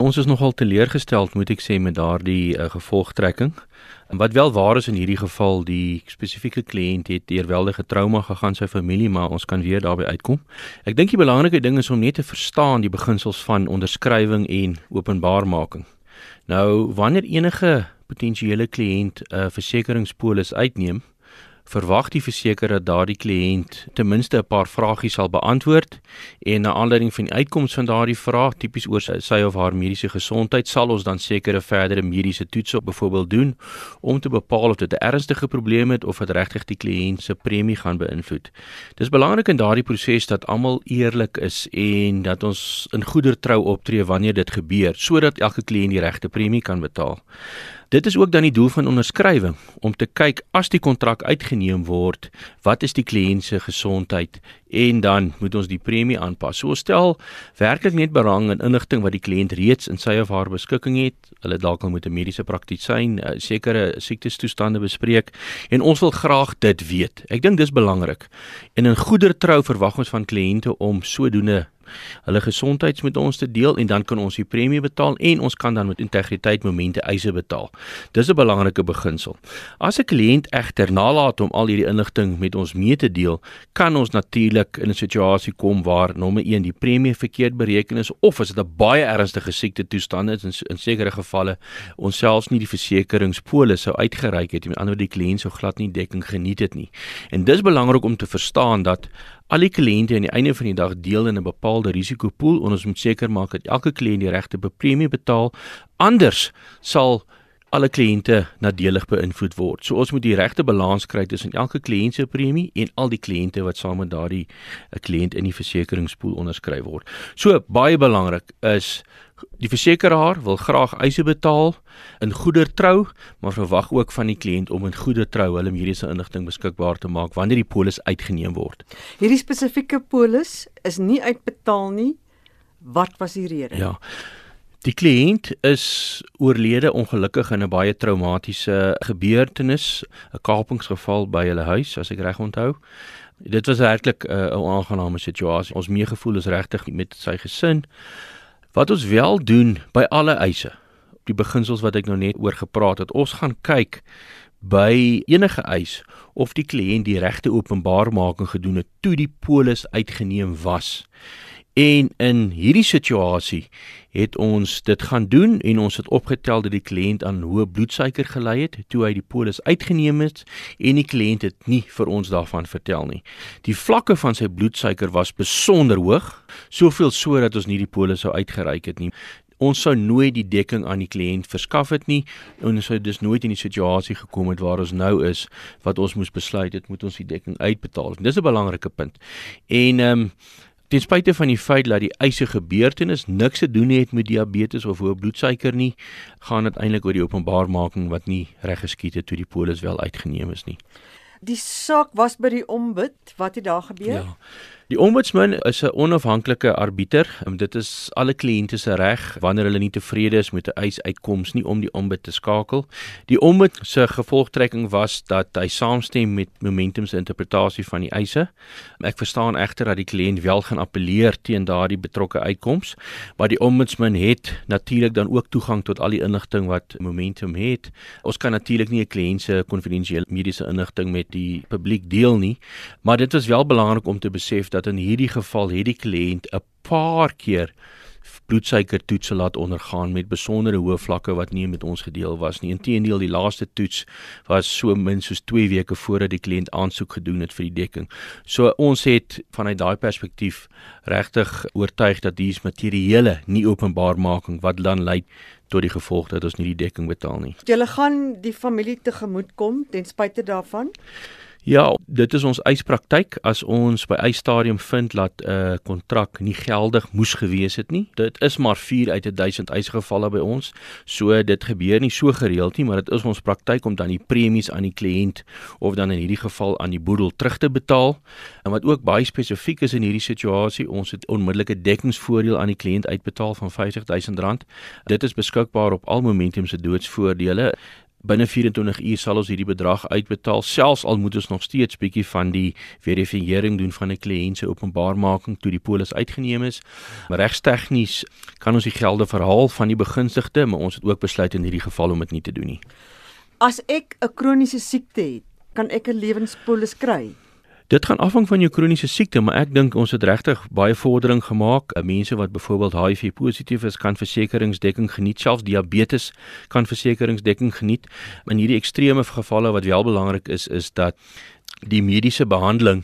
Ons is nogal teleurgesteld moet ek sê met daardie uh, gevolgtrekking. En wat wel waar is in hierdie geval, die spesifieke kliënt het deurweldige trauma gegaan sy familie, maar ons kan weer daarby uitkom. Ek dink die belangrike ding is om net te verstaan die beginsels van onderskrywing en openbaarmaking. Nou, wanneer enige potensiële kliënt 'n uh, versekeringspolis uitneem, verwag die versekerer dat daardie kliënt ten minste 'n paar vragies sal beantwoord en na aanleiding van die uitkoms van daardie vraag tipies oor sy, sy of haar mediese gesondheid sal ons dan sekere verdere mediese toetse byvoorbeeld doen om te bepaal of dit 'n ernstige probleem het of dit regtig die kliënt se premie gaan beïnvloed. Dis belangrik in daardie proses dat almal eerlik is en dat ons in goeie trou optree wanneer dit gebeur sodat elke kliënt die regte premie kan betaal. Dit is ook dan die doel van onderskrywing om te kyk as die kontrak uitgeneem word, wat is die kliënt se gesondheid en dan moet ons die premie aanpas. So stel werklik net belang in inligting wat die kliënt reeds in sy of haar beskikking het. Hulle dalk al met 'n mediese praktisyn uh, sekere siektestoestande bespreek en ons wil graag dit weet. Ek dink dis belangrik. En in goeie trou verwag ons van kliënte om sodoende hulle gesondheids met ons te deel en dan kan ons die premie betaal en ons kan dan met integriteit momente eise betaal. Dis 'n belangrike beginsel. As 'n kliënt egter nalat om al hierdie inligting met ons mee te deel, kan ons natuurlik in 'n situasie kom waar nommer 1 die premie verkeerd bereken is of as dit 'n baie ernstige siekte toestand is in, in sekere gevalle ons selfs nie die versekeringspolis sou uitgereik het met ander die kliënt sou glad nie dekking geniet het nie. En dis belangrik om te verstaan dat al die kliënte aan die einde van die dag deel in 'n bepaalde risikopool en ons moet seker maak dat elke kliënt die regte premie betaal. Anders sal alle kliënte nadelig beïnvloed word. So ons moet die regte balans kry tussen elke kliënt se premie en al die kliënte wat saam met daardie 'n eh, kliënt in die versekeringspool onderskryf word. So baie belangrik is Die versekeraar wil graag eise betaal in goeie trou, maar verwag ook van die kliënt om in goeie trou hulle mediese inligting beskikbaar te maak wanneer die polis uitgeneem word. Hierdie spesifieke polis is nie uitbetaal nie. Wat was die rede? Ja. Die kliënt is oorlede ongelukkig in 'n baie traumatiese gebeurtenis, 'n kapingsgeval by hulle huis, as ek reg onthou. Dit was werklik 'n onaangename situasie. Ons meegevoel is regtig met sy gesin. Wat ons wel doen by alle eise, die beginsels wat ek nou net oor gepraat het, ons gaan kyk by enige eis of die kliënt die regte openbaarmaking gedoen het toe die polis uitgeneem was. En in hierdie situasie het ons dit gaan doen en ons het opgetel dat die kliënt aan hoë bloedsuiker gely het toe hy die polis uitgeneem het en die kliënt het nie vir ons daarvan vertel nie. Die vlakke van sy bloedsuiker was besonder hoog, soveel so dat ons nie die polis sou uitgereik het nie. Ons sou nooit die dekking aan die kliënt verskaf het nie en ons sou dus nooit in die situasie gekom het waar ons nou is wat ons moes besluit het moet ons die dekking uitbetaal. Dis 'n belangrike punt. En ehm um, Ten spyte van die feit dat die eise gebeurtenis niks te doen het met diabetes of hoë bloedsuiker nie, gaan dit eintlik oor die openbaarmaking wat nie reg geskied het toe die polis wel uitgeneem is nie. Die saak was by die ombud, wat het daar gebeur? Ja. Die ombudsman is 'n onafhanklike arbiter. Um, dit is alle kliënte se reg wanneer hulle nie tevrede is met 'n eis uitkoms nie om die ombud te skakel. Die ombud se gevolgtrekking was dat hy saamstem met Momentum se interpretasie van die eise. Ek verstaan egter dat die kliënt wel gaan appeleer teen daardie betrokke uitkoms, maar die ombudsman het natuurlik dan ook toegang tot al die inligting wat Momentum het. Ons kan natuurlik nie 'n kliënt se konfidensiële mediese inligting met die publiek deel nie, maar dit was wel belangrik om te besef dat dat in hierdie geval het die kliënt 'n paar keer bloedsuikertoetse laat ondergaan met besondere hoë vlakke wat nie met ons gedeel was nie. Inteendeel, die laaste toets was so min soos 2 weke voordat die kliënt aansoek gedoen het vir die dekking. So ons het vanuit daai perspektief regtig oortuig dat hier is materiële nie openbaarmaking wat dan lei tot die gevolg dat ons nie die dekking betaal nie. Jy gaan die familie tegemoet kom ten spyte daarvan? Ja, dit is ons eispraktyk as ons by eisstadium vind dat 'n uh, kontrak nie geldig moes gewees het nie. Dit is maar 4 uit 1000 eisgevalle by ons. So dit gebeur nie so gereeld nie, maar dit is ons praktyk om dan die premies aan die kliënt of dan in hierdie geval aan die boedel terug te betaal. En wat ook baie spesifiek is in hierdie situasie, ons het onmiddellike dekkingsvoordeel aan die kliënt uitbetaal van R50000. Dit is beskikbaar op al Momentum se doodsvoordele binne 24 uur sal ons hierdie bedrag uitbetaal selfs al moet ons nog steeds bietjie van die verifisering doen van 'n kliënt se openbaarmaking toe die polis uitgeneem is. Regstegnies kan ons die gelde verhaal van die begunstigde, maar ons het ook besluit in hierdie geval om dit nie te doen nie. As ek 'n kroniese siekte het, kan ek 'n lewenspolis kry. Dit gaan afhang van jou kroniese siekte, maar ek dink ons het regtig baie vordering gemaak. Eh, mense wat byvoorbeeld HIV positief is, kan versekeringsdekking geniet, selfs diabetes kan versekeringsdekking geniet. In hierdie ekstreme gevalle wat wel belangrik is, is dat die mediese behandeling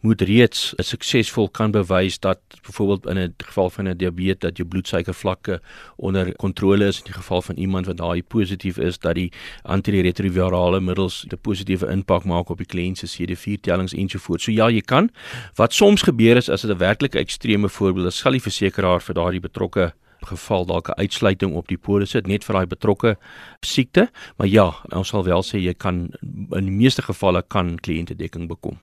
moet reeds suksesvol kan bewys dat byvoorbeeld in 'n geval van 'n diabetes dat jou bloedsuikervlakke onder kontrole is in die geval van iemand wat daai positief is dat die antiretrovirale middels 'n positiewe impak maak op die kliënt se CD4 tellings ensovoorts. So ja, jy kan. Wat soms gebeur is as dit 'n werklike ekstreme voorbeeld is, sal die versekeraar vir daardie betrokke geval dalk 'n uitsluiting op die polisse het net vir daai betrokke siekte, maar ja, ons sal wel sê jy kan in die meeste gevalle kan kliëntedekking bekom.